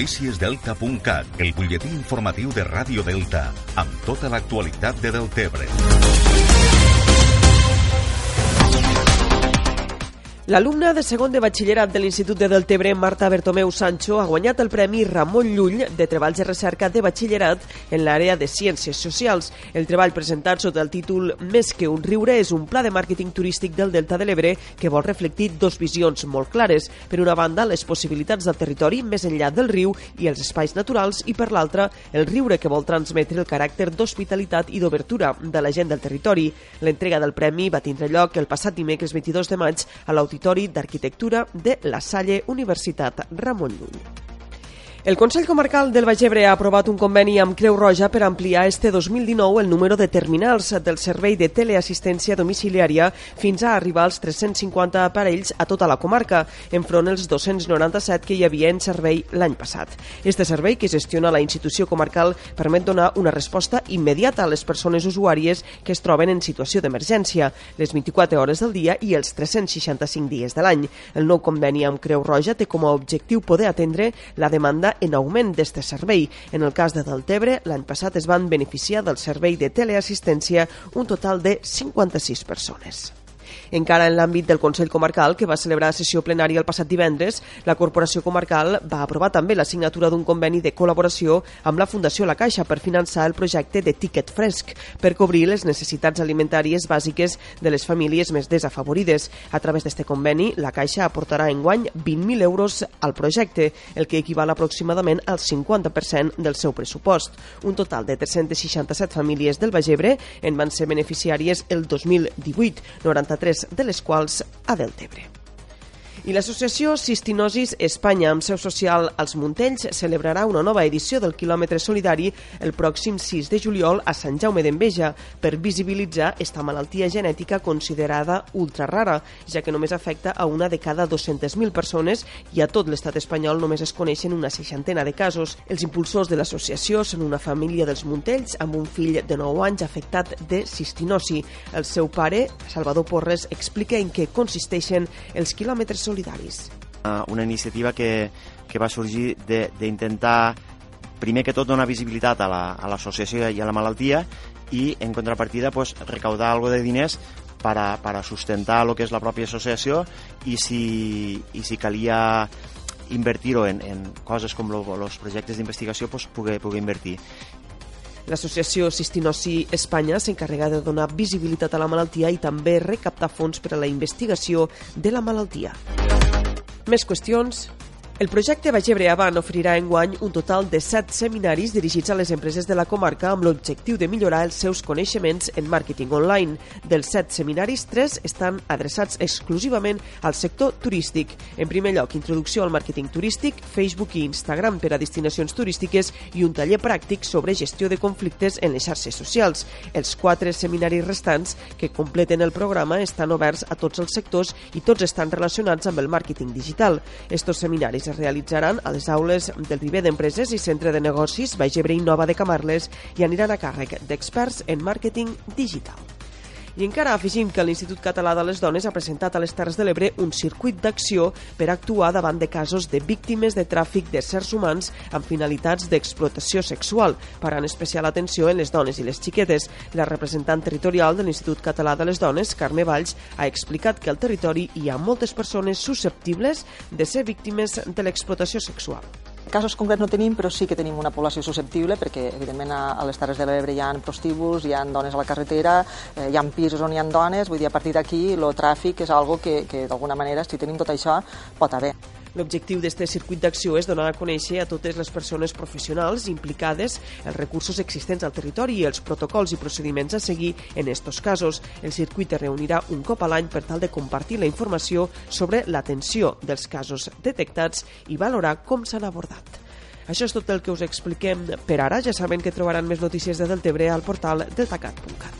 Noticiesdelta.cat, el butlletí informatiu de Ràdio Delta, amb tota l'actualitat de Deltebre. L'alumna de segon de batxillerat de l'Institut de Deltebre, Marta Bertomeu Sancho, ha guanyat el Premi Ramon Llull de Treballs de Recerca de Batxillerat en l'àrea de Ciències Socials. El treball presentat sota el títol Més que un riure és un pla de màrqueting turístic del Delta de l'Ebre que vol reflectir dos visions molt clares. Per una banda, les possibilitats del territori més enllà del riu i els espais naturals i per l'altra, el riure que vol transmetre el caràcter d'hospitalitat i d'obertura de la gent del territori. L'entrega del premi va tindre lloc el passat dimecres 22 de maig a l'Auditori d'Arquitectura de la Salle Universitat Ramon Llull. El Consell Comarcal del Baix Ebre ha aprovat un conveni amb Creu Roja per ampliar este 2019 el número de terminals del servei de teleassistència domiciliària fins a arribar als 350 aparells a tota la comarca, enfront els 297 que hi havia en servei l'any passat. Este servei, que gestiona la institució comarcal, permet donar una resposta immediata a les persones usuàries que es troben en situació d'emergència, les 24 hores del dia i els 365 dies de l'any. El nou conveni amb Creu Roja té com a objectiu poder atendre la demanda en augment d'este servei. En el cas de Deltebre, l'any passat es van beneficiar del servei de teleassistència un total de 56 persones. Encara en l'àmbit del Consell Comarcal, que va celebrar sessió plenària el passat divendres, la Corporació Comarcal va aprovar també la signatura d'un conveni de col·laboració amb la Fundació La Caixa per finançar el projecte de Ticket Fresc per cobrir les necessitats alimentàries bàsiques de les famílies més desafavorides. A través d'este conveni, la Caixa aportarà enguany 20.000 euros al projecte, el que equival aproximadament al 50% del seu pressupost. Un total de 367 famílies del Bagebre en van ser beneficiàries el 2018, 93 de les quals a Deltebre. I l'associació Cistinosis Espanya, amb seu social als Montells, celebrarà una nova edició del quilòmetre solidari el pròxim 6 de juliol a Sant Jaume d'Enveja per visibilitzar esta malaltia genètica considerada ultrarara, ja que només afecta a una de cada 200.000 persones i a tot l'estat espanyol només es coneixen una seixantena de casos. Els impulsors de l'associació són una família dels Montells amb un fill de 9 anys afectat de cistinosi. El seu pare, Salvador Porres, explica en què consisteixen els quilòmetres solidaris. Una iniciativa que, que va sorgir d'intentar, primer que tot, donar visibilitat a l'associació la, i a la malaltia i, en contrapartida, pues, recaudar algo de diners para, para sustentar el que és la pròpia associació i si, i si calia invertir-ho en, en coses com els projectes d'investigació, pues, poder, poder invertir. L'associació Cistinosi Espanya s'encarrega de donar visibilitat a la malaltia i també recaptar fons per a la investigació de la malaltia. Més qüestions el projecte Bagebre Avant oferirà enguany un total de 7 seminaris dirigits a les empreses de la comarca amb l'objectiu de millorar els seus coneixements en màrqueting online. Dels 7 seminaris, 3 estan adreçats exclusivament al sector turístic. En primer lloc, introducció al màrqueting turístic, Facebook i Instagram per a destinacions turístiques i un taller pràctic sobre gestió de conflictes en les xarxes socials. Els 4 seminaris restants que completen el programa estan oberts a tots els sectors i tots estan relacionats amb el màrqueting digital. Estos seminaris es realitzaran a les aules del Viver d'Empreses i Centre de Negocis Baix Ebre i Nova de Camarles i aniran a càrrec d'experts en màrqueting digital. I encara afegim que l'Institut Català de les Dones ha presentat a les Terres de l'Ebre un circuit d'acció per actuar davant de casos de víctimes de tràfic d'éssers humans amb finalitats d'explotació sexual, parant especial atenció en les dones i les xiquetes. La representant territorial de l'Institut Català de les Dones, Carme Valls, ha explicat que al territori hi ha moltes persones susceptibles de ser víctimes de l'explotació sexual. Casos concrets no tenim, però sí que tenim una població susceptible perquè, evidentment, a, a les Terres de l'Ebre hi ha prostíbuls, hi ha dones a la carretera, eh, hi ha pisos on hi ha dones, vull dir, a partir d'aquí el tràfic és algo que, que d'alguna manera, si tenim tot això, pot haver. L'objectiu d'aquest circuit d'acció és donar a conèixer a totes les persones professionals implicades els recursos existents al territori i els protocols i procediments a seguir en estos casos. El circuit es reunirà un cop a l'any per tal de compartir la informació sobre l'atenció dels casos detectats i valorar com s'han abordat. Això és tot el que us expliquem per ara. Ja saben que trobaran més notícies de Deltebre al portal deltacat.cat.